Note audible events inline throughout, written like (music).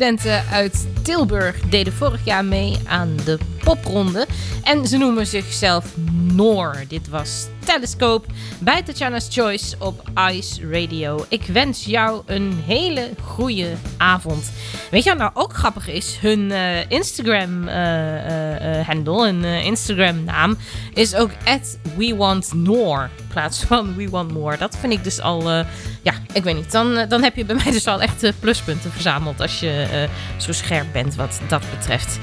Muziekstudenten uit Tilburg deden vorig jaar mee aan de popronde. En ze noemen zichzelf Noor. Dit was Telescope bij Tatjana's Choice op Ice Radio. Ik wens jou een hele goede avond. Weet je wat nou ook grappig is? Hun eh, Instagram-handle, hun eh, Instagram-naam, is ook We Want Noor. In plaats van We Want More. Dat vind ik dus al, ja, ik weet niet. Dan, dan heb je bij mij dus al echt pluspunten verzameld als je zo scherp bent wat dat betreft.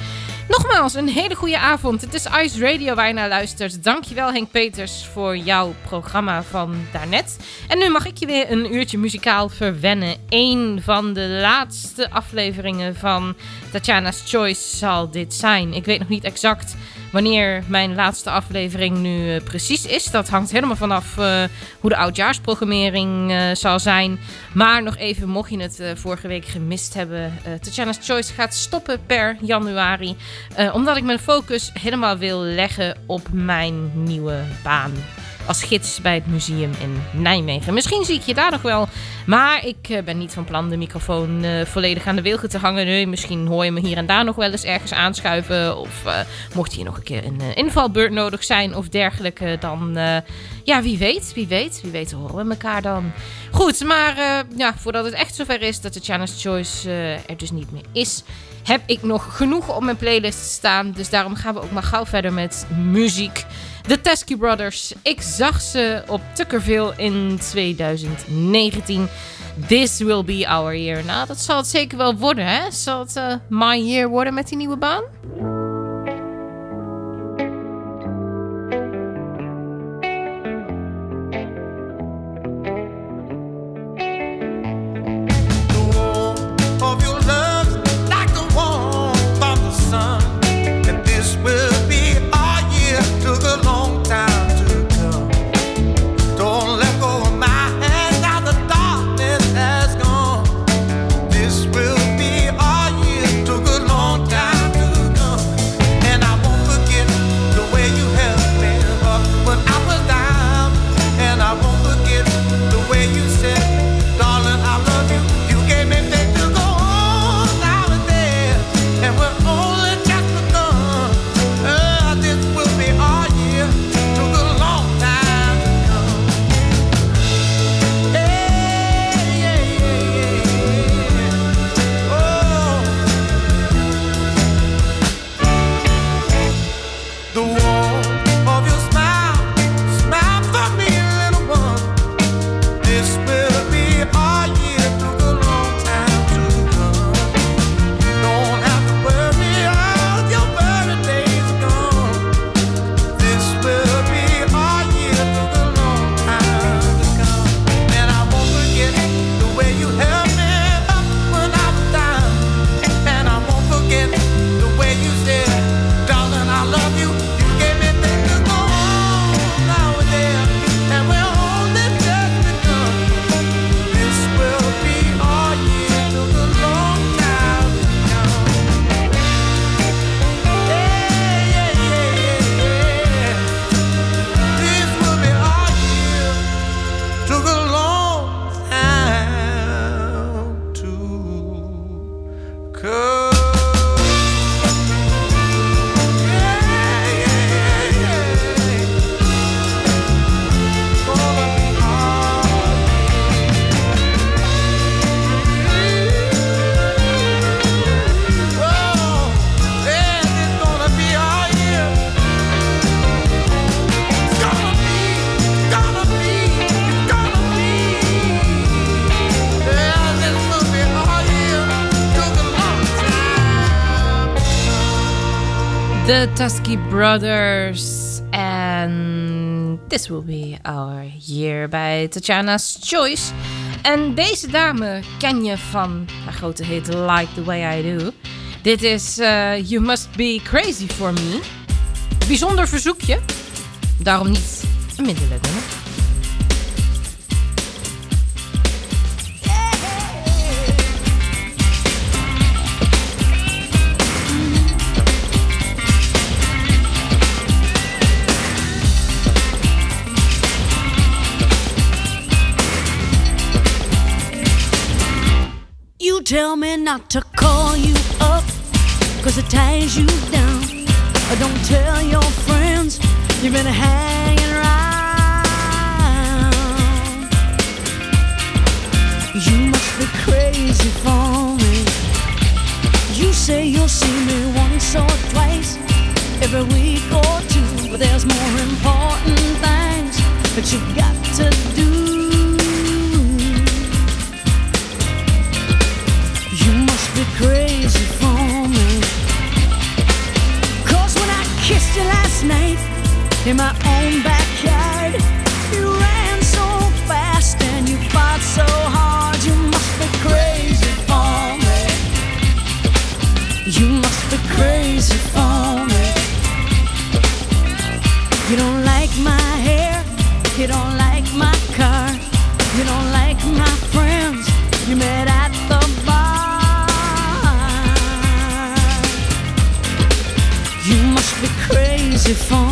Nogmaals, een hele goede avond. Het is Ice Radio waar je luistert. Dankjewel Henk Peters voor jouw programma van daarnet. En nu mag ik je weer een uurtje muzikaal verwennen. Eén van de laatste afleveringen van Tatjana's Choice zal dit zijn. Ik weet nog niet exact wanneer mijn laatste aflevering nu eh, precies is. Dat hangt helemaal vanaf eh, hoe de oudjaarsprogrammering eh, zal zijn. Maar nog even, mocht je het vorige week gemist hebben. Tatjana's Choice gaat stoppen per januari. omdat ik mijn focus helemaal wil leggen op mijn nieuwe baan. Als gids bij het museum in Nijmegen. Misschien zie ik je daar nog wel. Maar ik eh, ben niet van plan de microfoon eh, volledig aan de wilgen te hangen. Nee, misschien hoor je me hier en daar nog wel eens ergens aanschuiven. Of eh, mocht hier nog een keer een invalbeurt nodig zijn of dergelijke. Dan, ja, wie weet, wie weet. Wie weet horen we elkaar dan. Goed, maar ja, voordat het echt zover is dat de Chana's Choice er dus niet meer is... heb ik nog genoeg op mijn playlist staan. Dus daarom gaan we ook maar gauw verder met muziek. De Teskey Brothers. Ik zag ze op Tuckerville in 2019. This will be our year. Nou, dat zal het zeker wel worden, hè? Zal het eh, my year worden met die nieuwe baan? The Tusky Brothers. And this will be our year bij Tatjana's Choice. En deze dame ken je van haar grote hit Like the Way I Do. Dit is uh, You Must Be Crazy For Me. Bijzonder verzoekje. Daarom niet een nummer. Tell me not to call you up, cause it ties you down. Don't tell your friends you've been hanging around. You must be crazy for me. You say you'll see me once or twice every week or two, but there's more important things that you've got to do. Crazy for me. Cause when I kissed you last night in my own backyard, you ran so fast and you fought so hard. You must be crazy for me. You must be crazy for me. You don't like my hair, you don't crazy for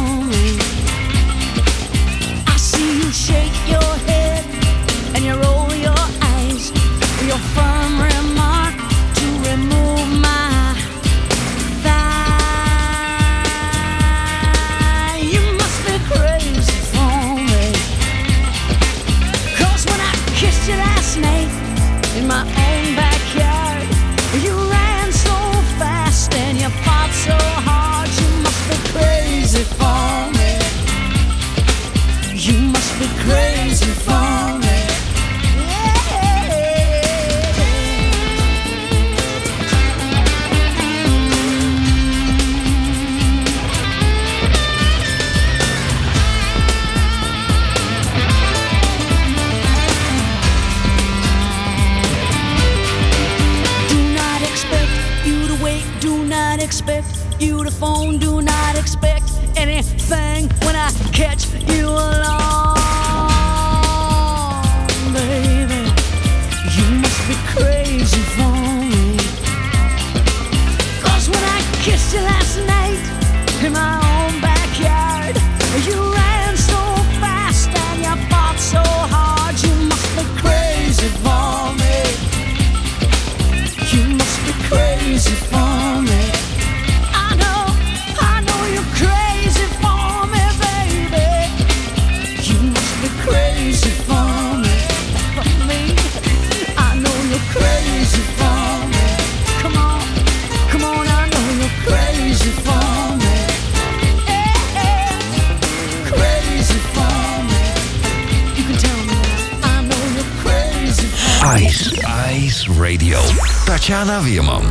Radio. Tatjana Weerman.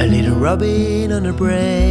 A little robin on a branch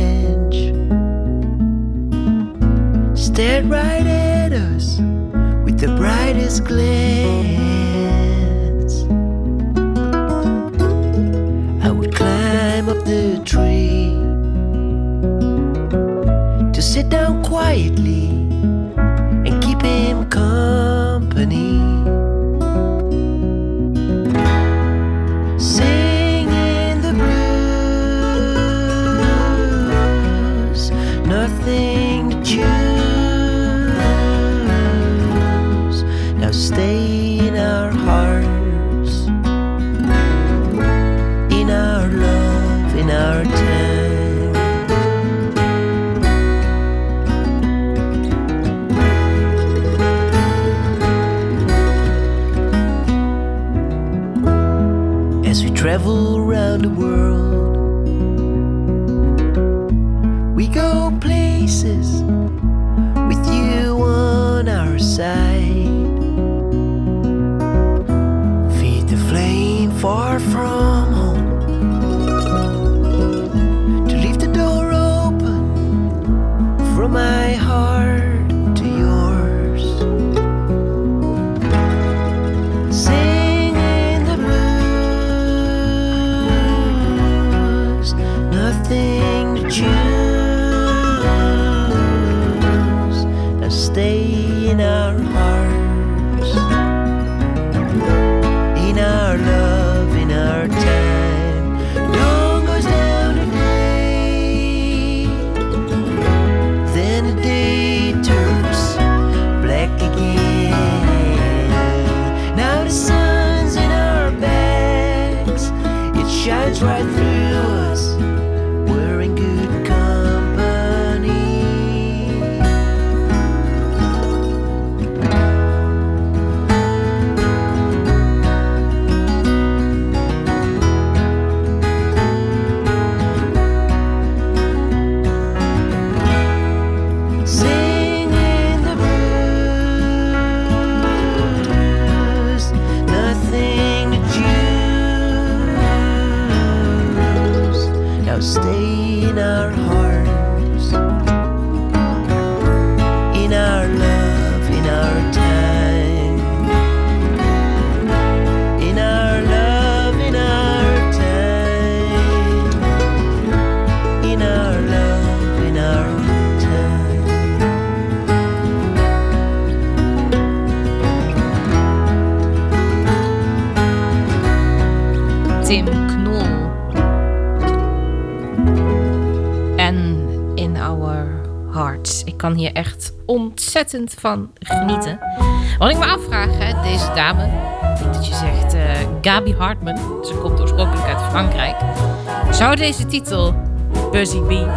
ontzettend van genieten. Wat ik me afvraag, deze dame, niet dat je zegt eh, Gabi Hartman, ze komt oorspronkelijk uit Frankrijk. Zou deze titel, Buzzy Bee,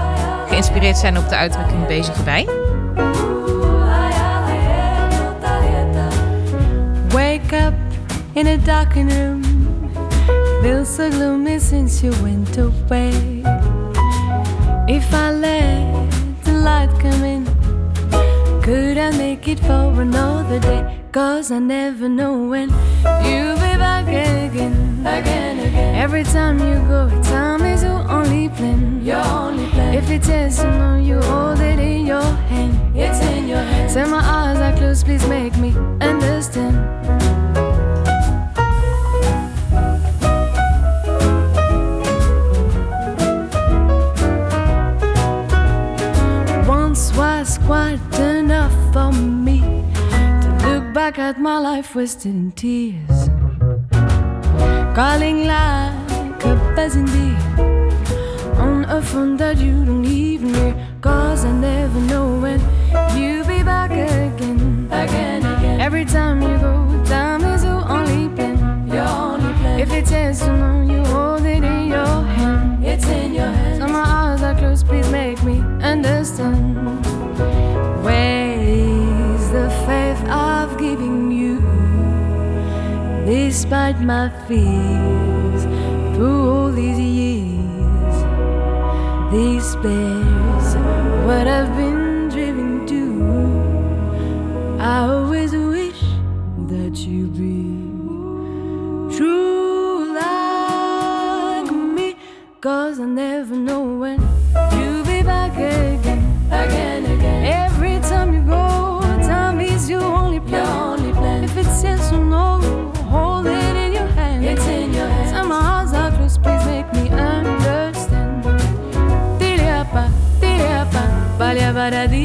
geïnspireerd zijn op de uitdrukking bezig bij? Wake up in a darkened room. Feels so gloomy since you went away. If I let the light come in, could I make it for another day? Cause I never know when you'll be back again. Again, again. Every time you go, time is your only plan. Your only plan. If it is to know you hold it in your hand. It's in your hand. Say my eyes are closed, please make me understand. At my life wasted in tears. Calling like a buzzing bee on a phone that you don't even hear. Cause I never know when you'll be back again. Again, again. Every time you go, time is your only plan. Your only plan. If it says to know, you hold it in your hand. It's in your hand. So my eyes are closed, please make me understand. Where Despite my fears, through all these years, These despairs what I've been driven to. I always wish that you be true like me, cause I never know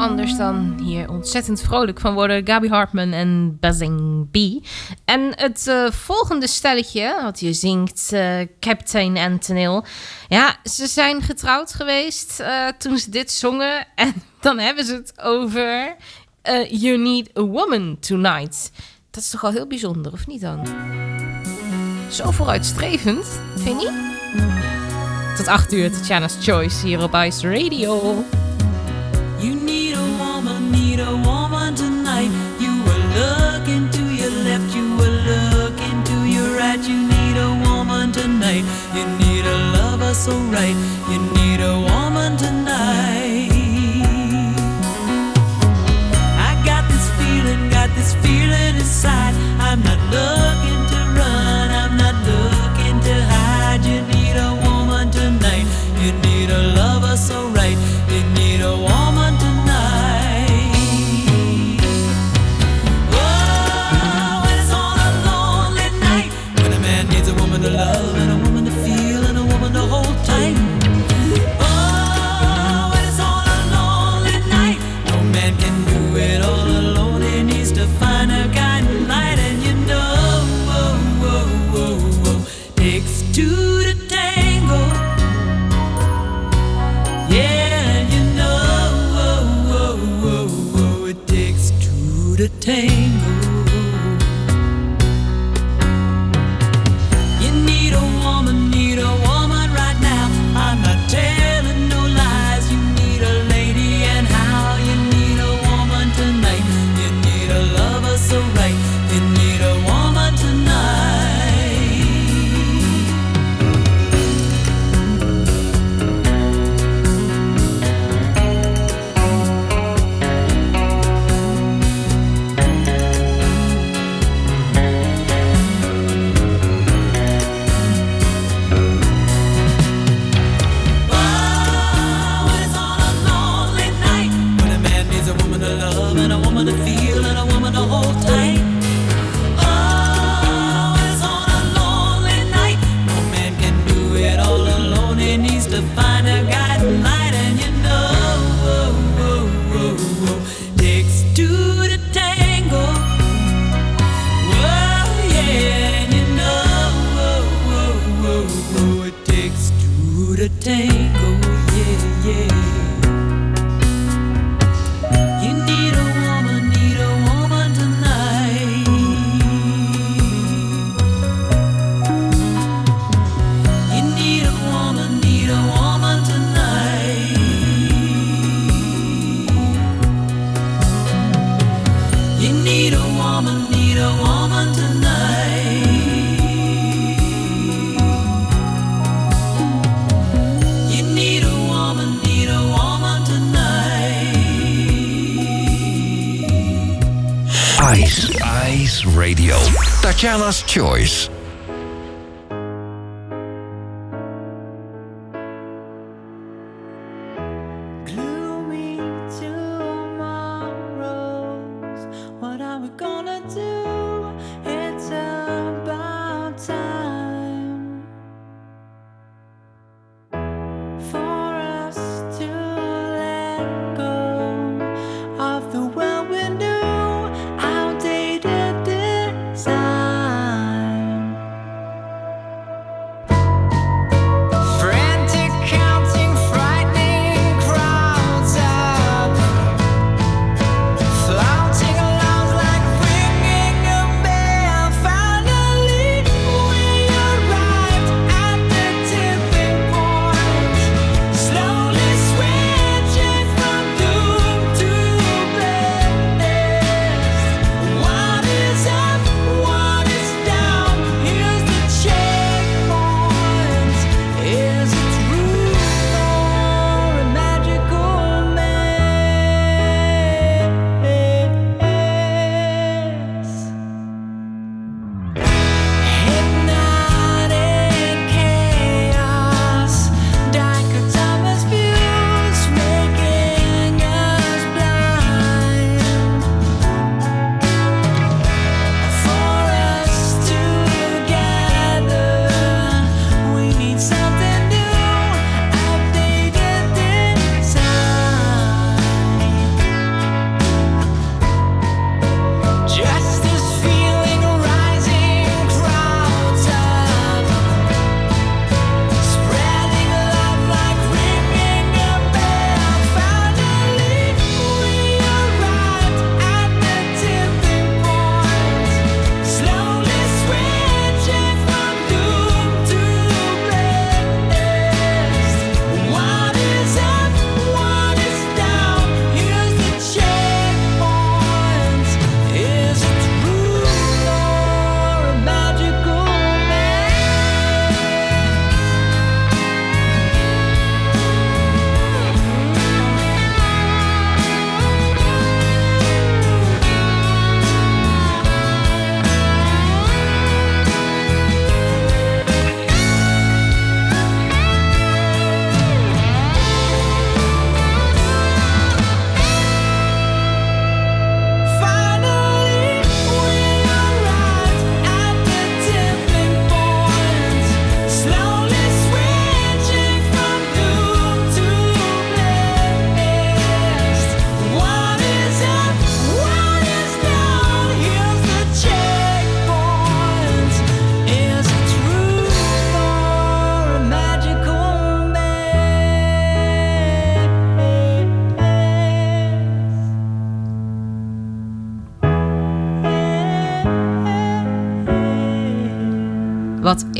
anders dan hier ontzettend vrolijk van worden. Gabi Hartman en Buzzing Bee. En het eh, volgende stelletje, wat je zingt, uh, Captain Antonil. Ja, ze zijn getrouwd geweest eh, toen ze dit zongen. (laughs) En dan hebben ze het over You Need a Woman Tonight. Dat is toch wel heel bijzonder, of niet dan? Zo vooruitstrevend, vind je Tot 8 uur, Tatjana's Choice hier op Ice Radio. You need alright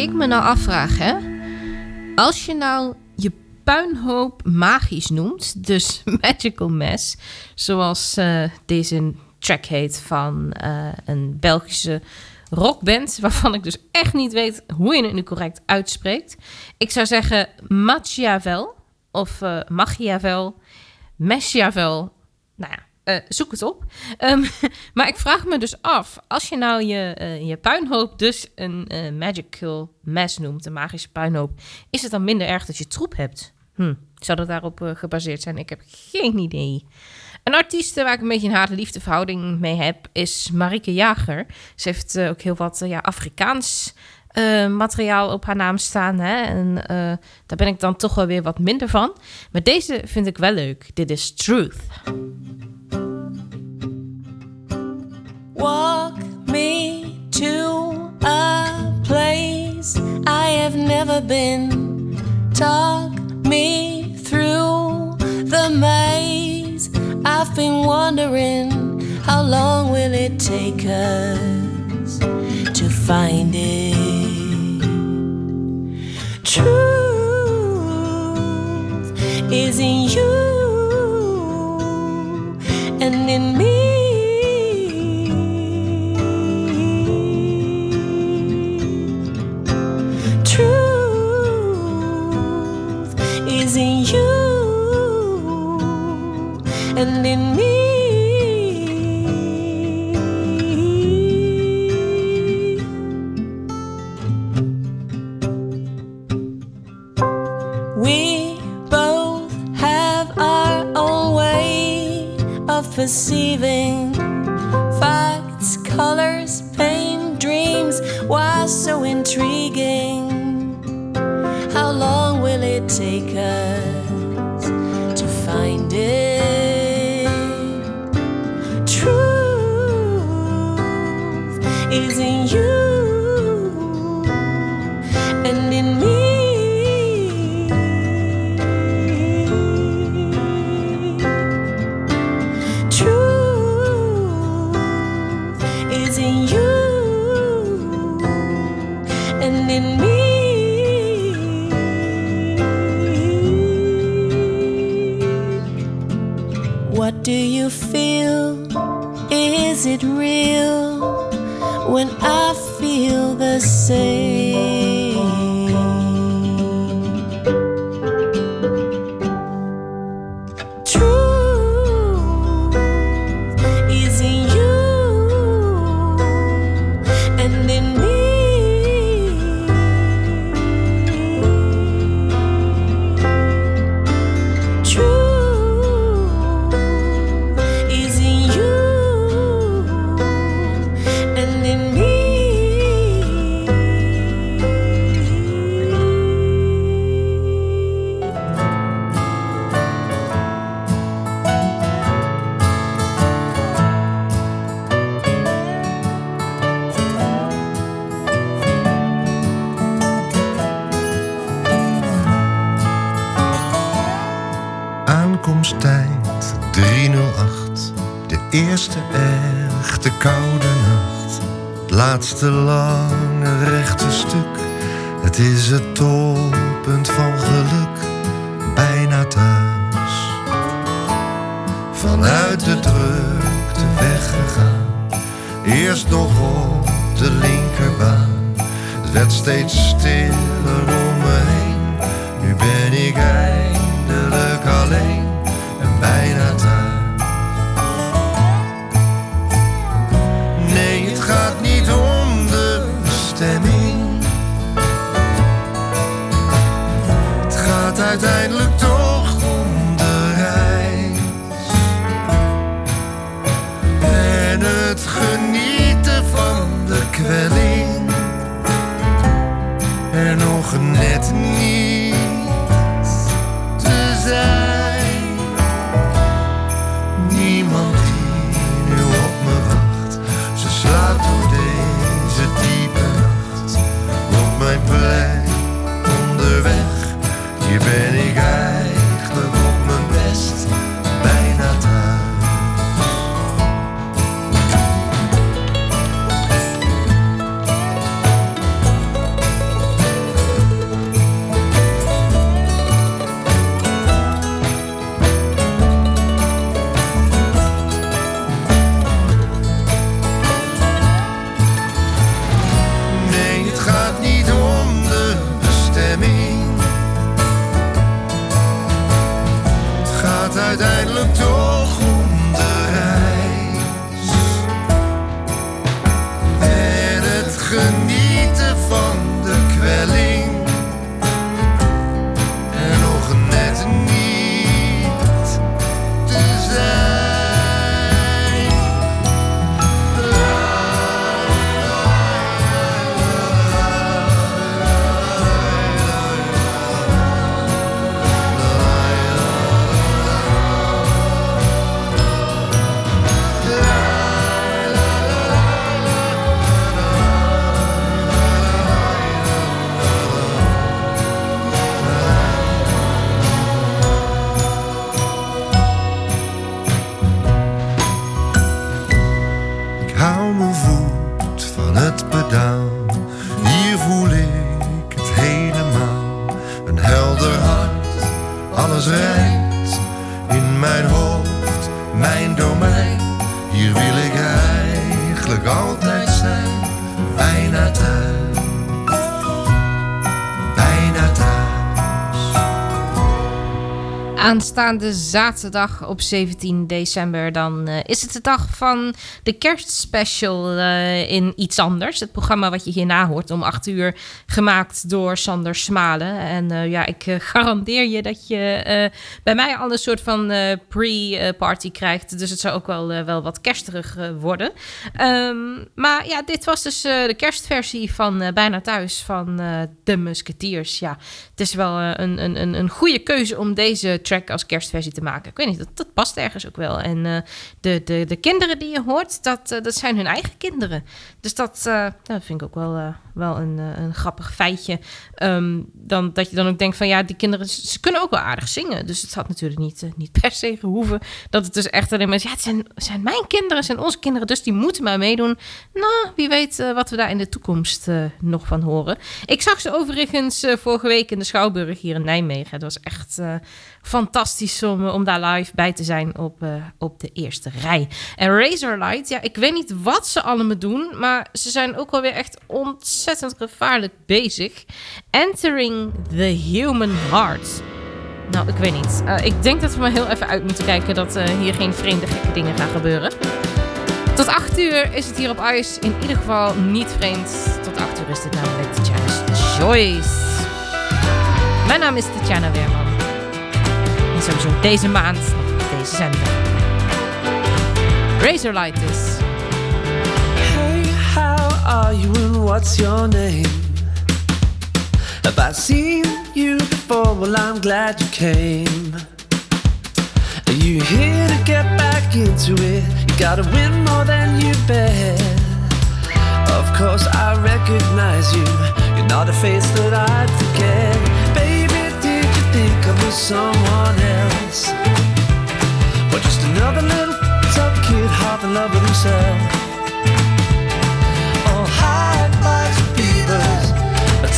ik me nou afvraag, hè. Als je nou je puinhoop magisch noemt, dus (laughs) Magical Mess, zoals eh, deze track heet van eh, een Belgische rockband, waarvan ik dus echt niet weet hoe je het nu correct uitspreekt. Ik zou zeggen Machiavel of eh Machiavel, Meschiavel, nou ja, eh, zoek het op. Ehm, (laughs) maar ik vraag me dus af, als je nou je, eh, je puinhoop dus een eh, magical mess noemt, een magische puinhoop, is het dan minder erg dat je troep hebt? Hm, zou dat daarop gebaseerd zijn? Ik heb geen idee. Een artiest waar ik een beetje een haat-liefde verhouding mee heb, is Marike Jager. Ze heeft ook heel wat ja, Afrikaans materiaal op haar naam staan. Hè? En daar ben ik dan toch wel weer wat minder van. Maar deze vind ik wel leuk. Dit is Truth. Walk me to a place I have never been. Talk me through the maze. I've been wondering how long will it take us to find it? Truth is in you Laatste lange rechte stuk. Het is het toppunt van geluk. Bijna thuis. Vanuit de drukte weggegaan. Eerst nog op de linkerbaan. Het werd steeds stiller Aanstaande zaterdag op 17 december, dan eh, is het de dag van de kerstspecial eh, in Iets Anders. Het programma wat je hierna hoort om 8 uur, gemaakt door Sander Smalen. En eh, ja, ik garandeer je dat je bij mij al een soort van pre-party krijgt. Dus het zou ook wel, wel wat kersterig worden. Ehm, maar ja, dit was dus de kerstversie van Bijna Thuis van De Musketeers. Ja, het is wel een, een, een, een goede keuze om deze track als kerstversie te maken. Ik weet niet, dat, dat past ergens ook wel. En eh, de, de, de kinderen die je hoort, dat, eh, dat zijn hun eigen kinderen. Dus dat, eh, dat vind ik ook wel, wel een, een grappig feitje. Ehm, dan, dat je dan ook denkt van ja, die kinderen, ze kunnen ook wel aardig zingen. Dus het had natuurlijk niet, niet per se gehoeven. Dat het dus echt alleen maar is, ja, het zijn, zijn mijn kinderen, zijn onze kinderen, dus die moeten maar meedoen. Nou, wie weet wat we daar in de toekomst nog van horen. Ik zag ze overigens vorige week in de Schouwburg hier in Nijmegen. Het was echt fantastisch om, eh, om daar live bij te zijn op, eh, op de eerste rij. En Razorlight, ja, ik weet niet wat ze allemaal doen, maar ze zijn ook wel weer echt ontzettend gevaarlijk bezig. Entering the Human Heart. Nou, ik weet niet. Eh, ik denk dat we maar heel even uit moeten kijken dat hier geen vreemde gekke dingen gaan gebeuren. Tot 8 uur is het hier op IJs in ieder geval niet vreemd. Tot 8 uur is dit namelijk Tatjana's Choice. Mijn naam is Tatjana Weerman. En sowieso deze maand nog deze zender. Razorlight. Hey, how are you and what's your name? Have I seen you before? Well, I'm glad you came. Are you here to get back into it? You gotta win more than you bet. Of course, I recognize you. You're not a face that I'd forget could be someone else. or just another little tough kid, half in love with himself. All high a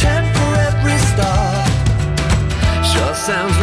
star. Sure sounds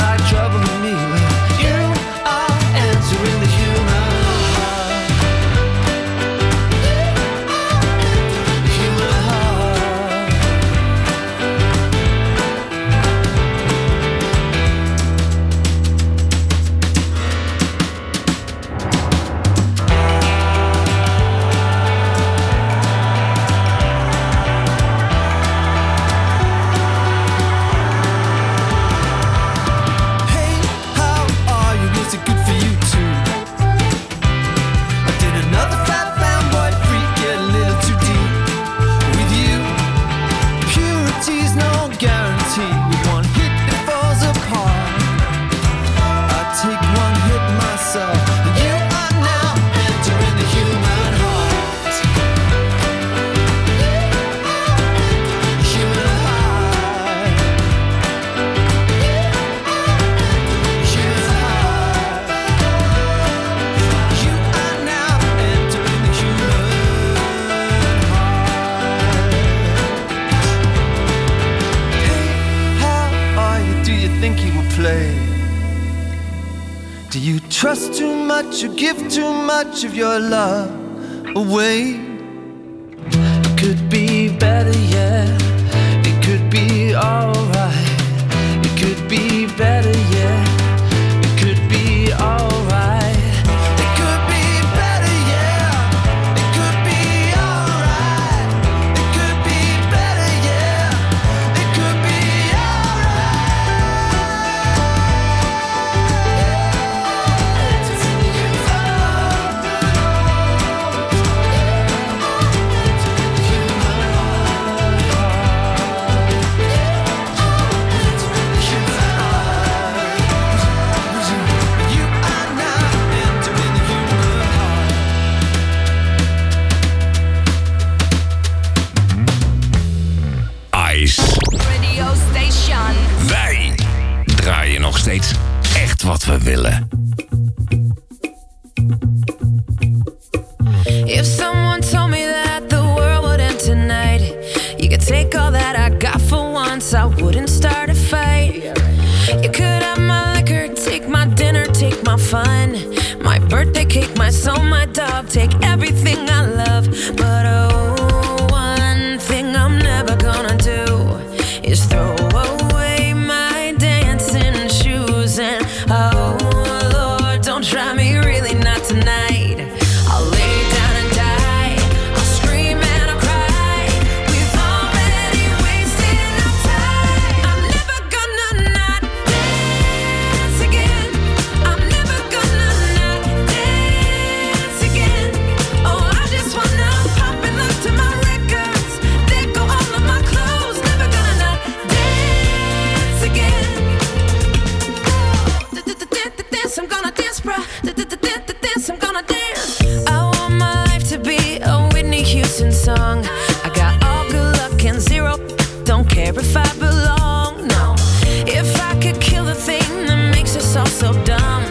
so dumb.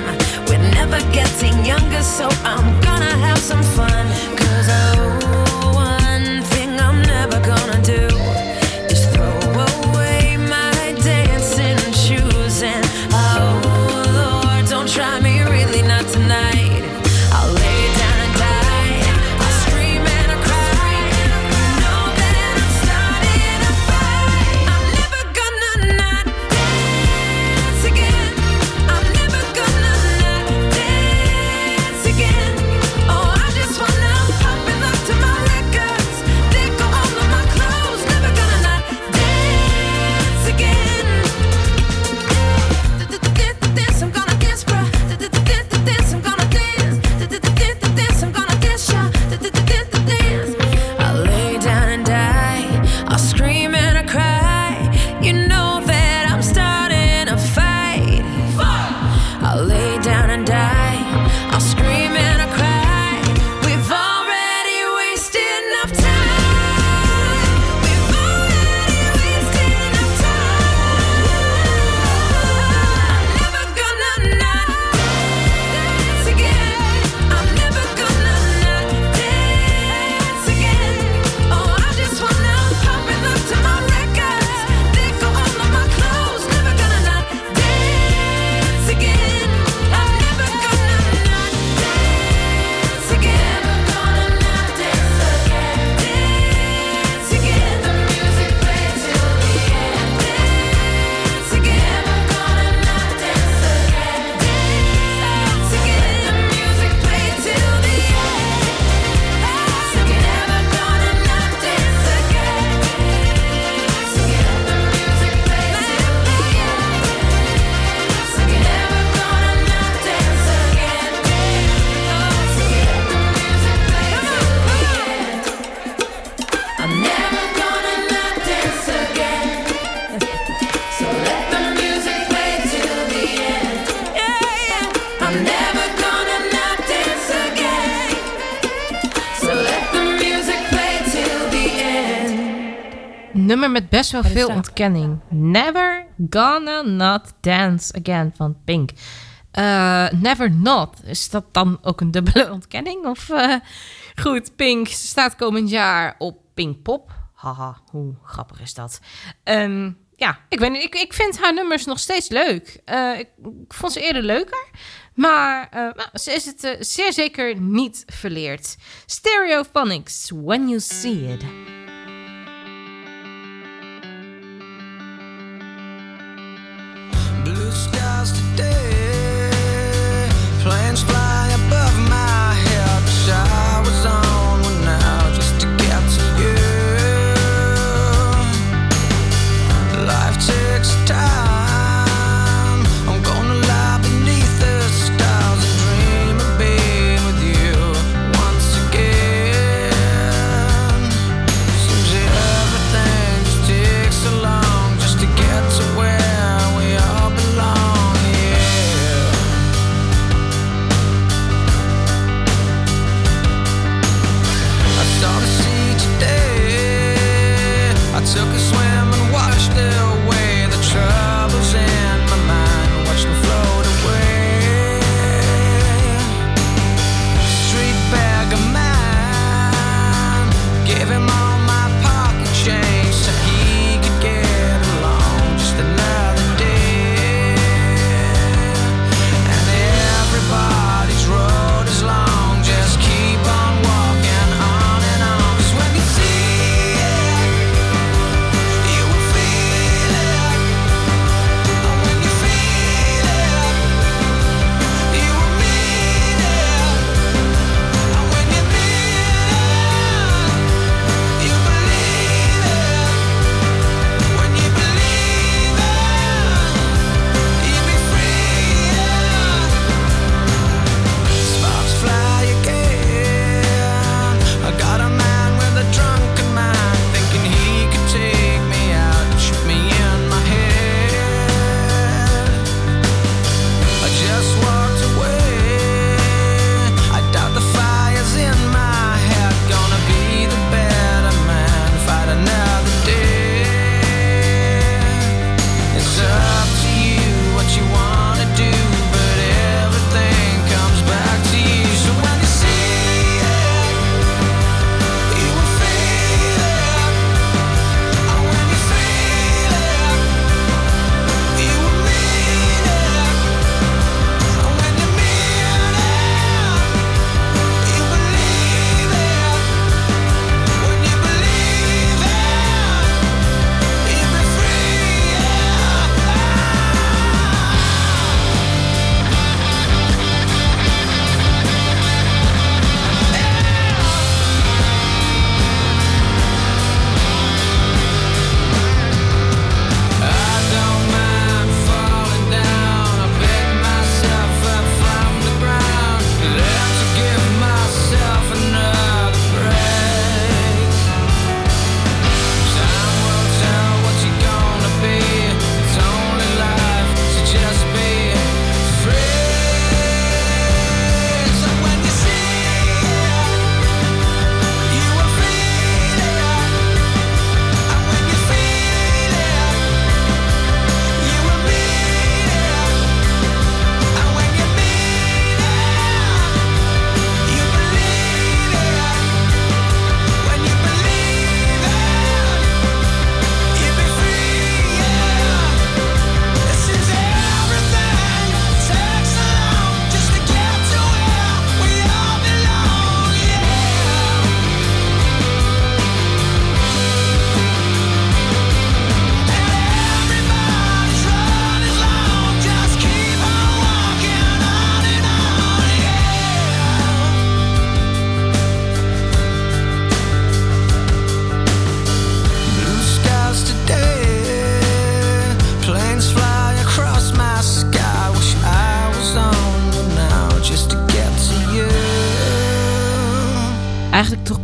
We're never getting younger, so I'm best veel ontkenning. Never Gonna Not Dance Again van Pink. Eh, never Not. Is dat dan ook een dubbele (laughs) ontkenning? Of eh, goed, Pink staat komend jaar op Pinkpop. Haha, hoe grappig is dat? Ehm, ja, ik, ben, ik, ik vind haar nummers nog steeds leuk. Eh, ik, ik, vond ze eerder leuker. Maar nou, ze is het zeer zeker niet verleerd. Stereophonics, when you see it.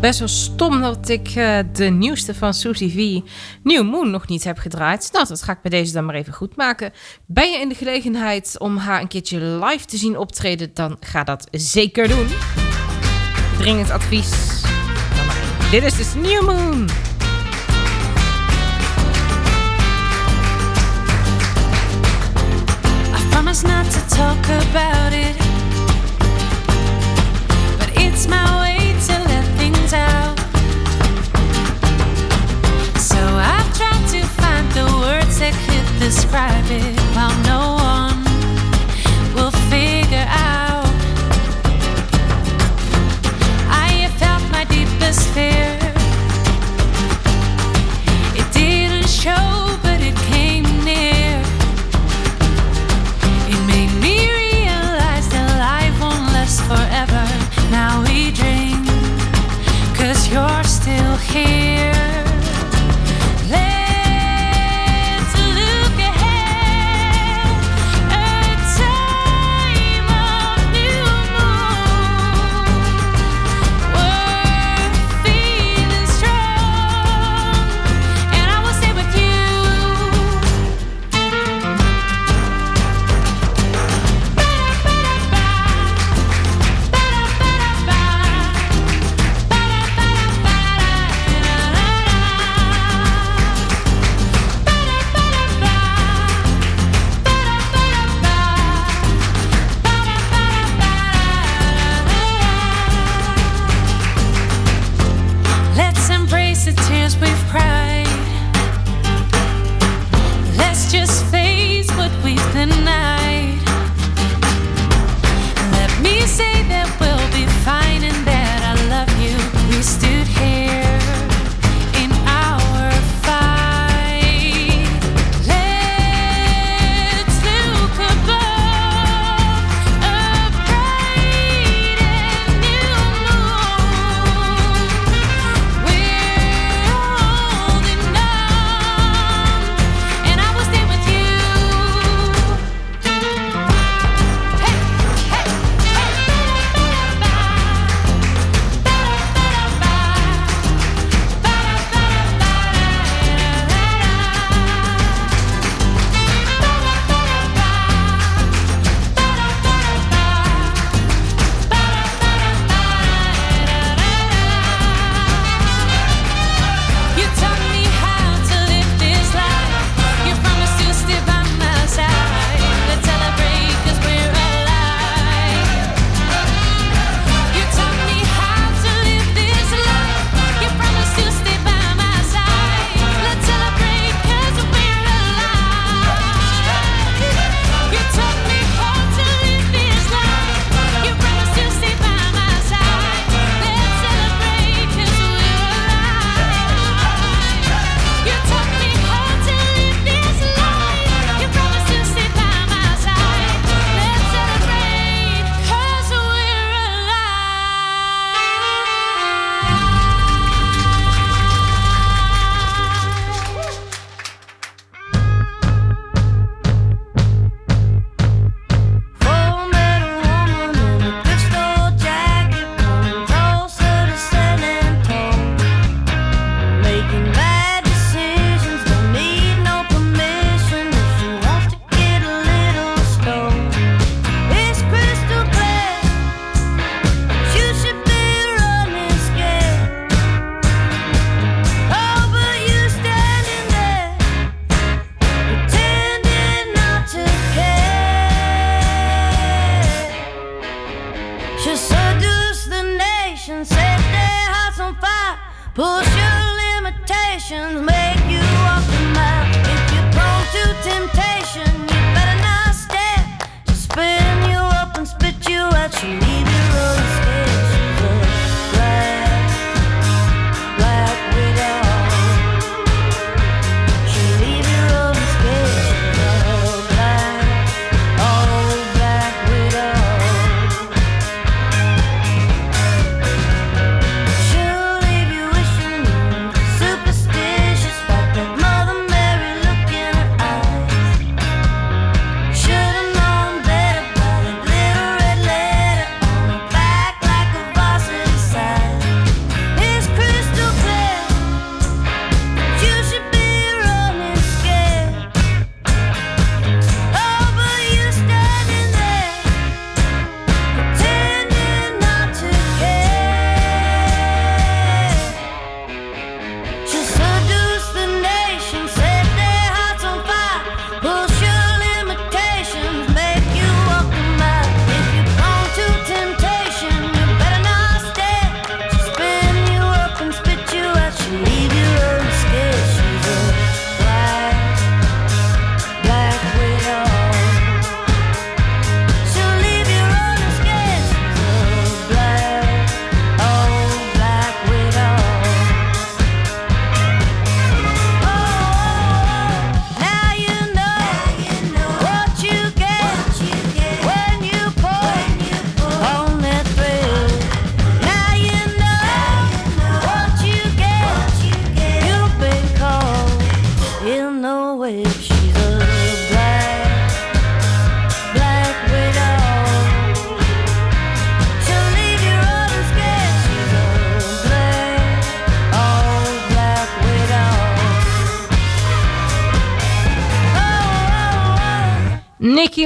best wel stom dat ik eh, de nieuwste van Susie V, New Moon, nog niet heb gedraaid. Nou, dat ga ik bij deze dan maar even goed maken. Ben je in de gelegenheid om haar een keertje live te zien optreden, dan ga dat zeker doen. Dringend advies. Dit is dus New Moon. I not to talk about it. But it's my. So I've tried to find the words that could describe it while no one will figure out. I have felt my deepest fear. It didn't show. still here.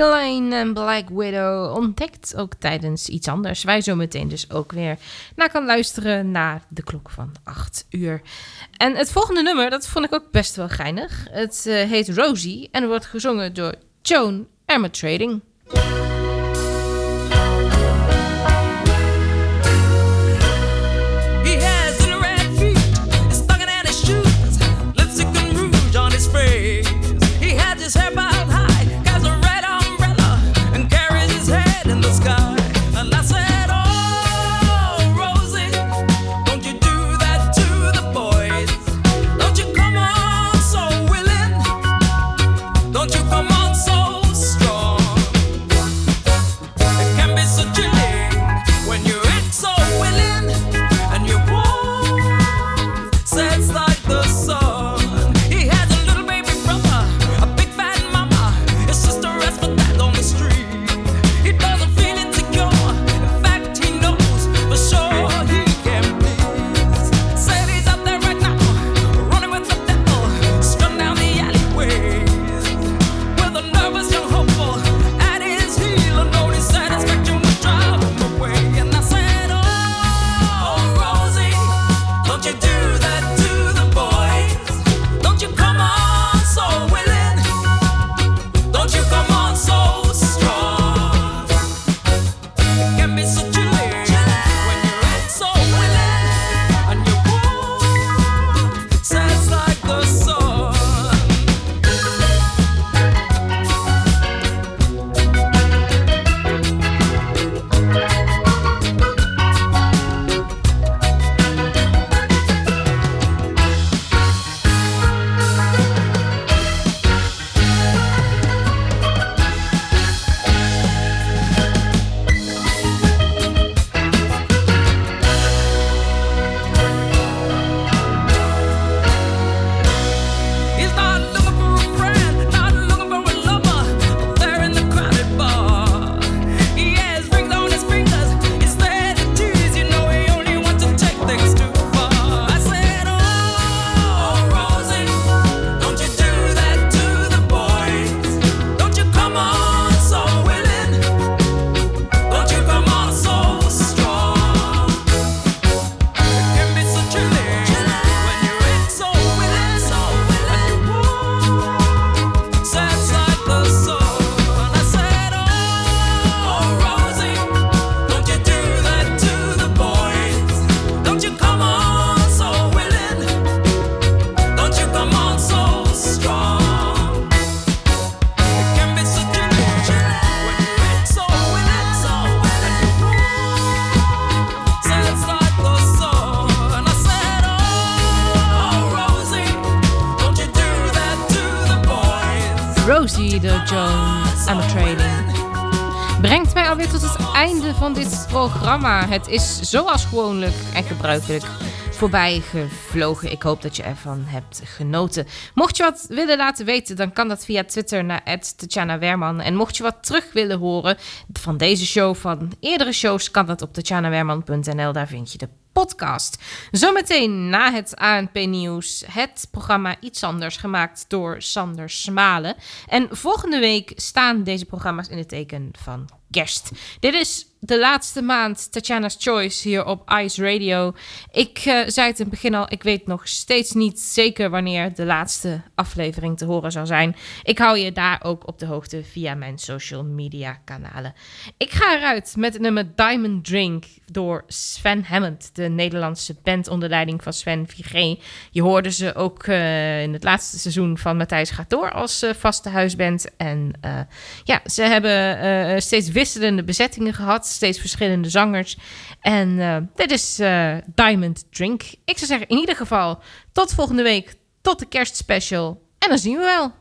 Lane en Black Widow ontdekt ook tijdens iets anders. Wij zo meteen dus ook weer naar kan luisteren naar de klok van 8 uur. En het volgende nummer, dat vond ik ook best wel geinig. Het eh, heet Rosie en wordt gezongen door Joan Armatrading. He Rosie door Joan Armatrading. Brengt mij alweer tot het einde van dit programma. Het is zoals gewoonlijk en gebruikelijk voorbij gevlogen. Ik hoop dat je ervan hebt genoten. Mocht je wat willen laten weten, dan kan dat via Twitter naar Tatjana Werman. En mocht je wat terug willen horen van deze show, van eerdere shows, kan dat op tatjanawerman.nl. Daar vind je de podcast. Zometeen na het ANP-nieuws het programma Iets Anders, gemaakt door Sander Smalen. En volgende week staan deze programma's in het teken van kerst. Dit is de laatste maand Tatjana's Choice hier op Ice Radio. Ik eh, zei het in het begin al, ik weet nog steeds niet zeker wanneer de laatste aflevering te horen zal zijn. Ik hou je daar ook op de hoogte via mijn social media kanalen. Ik ga eruit met het nummer Diamond Drink door Sven Hammond, de Nederlandse band onder leiding van Sven Vigé. Je hoorde ze ook eh, in het laatste seizoen van Matthijs gaat door als eh, vaste huisband. En ja, ze hebben steeds wisselende bezettingen gehad, steeds verschillende zangers. En eh, dit is eh, Diamond Drink. Ik zou zeggen, in ieder geval, tot volgende week, tot de kerstspecial. En dan zien we wel.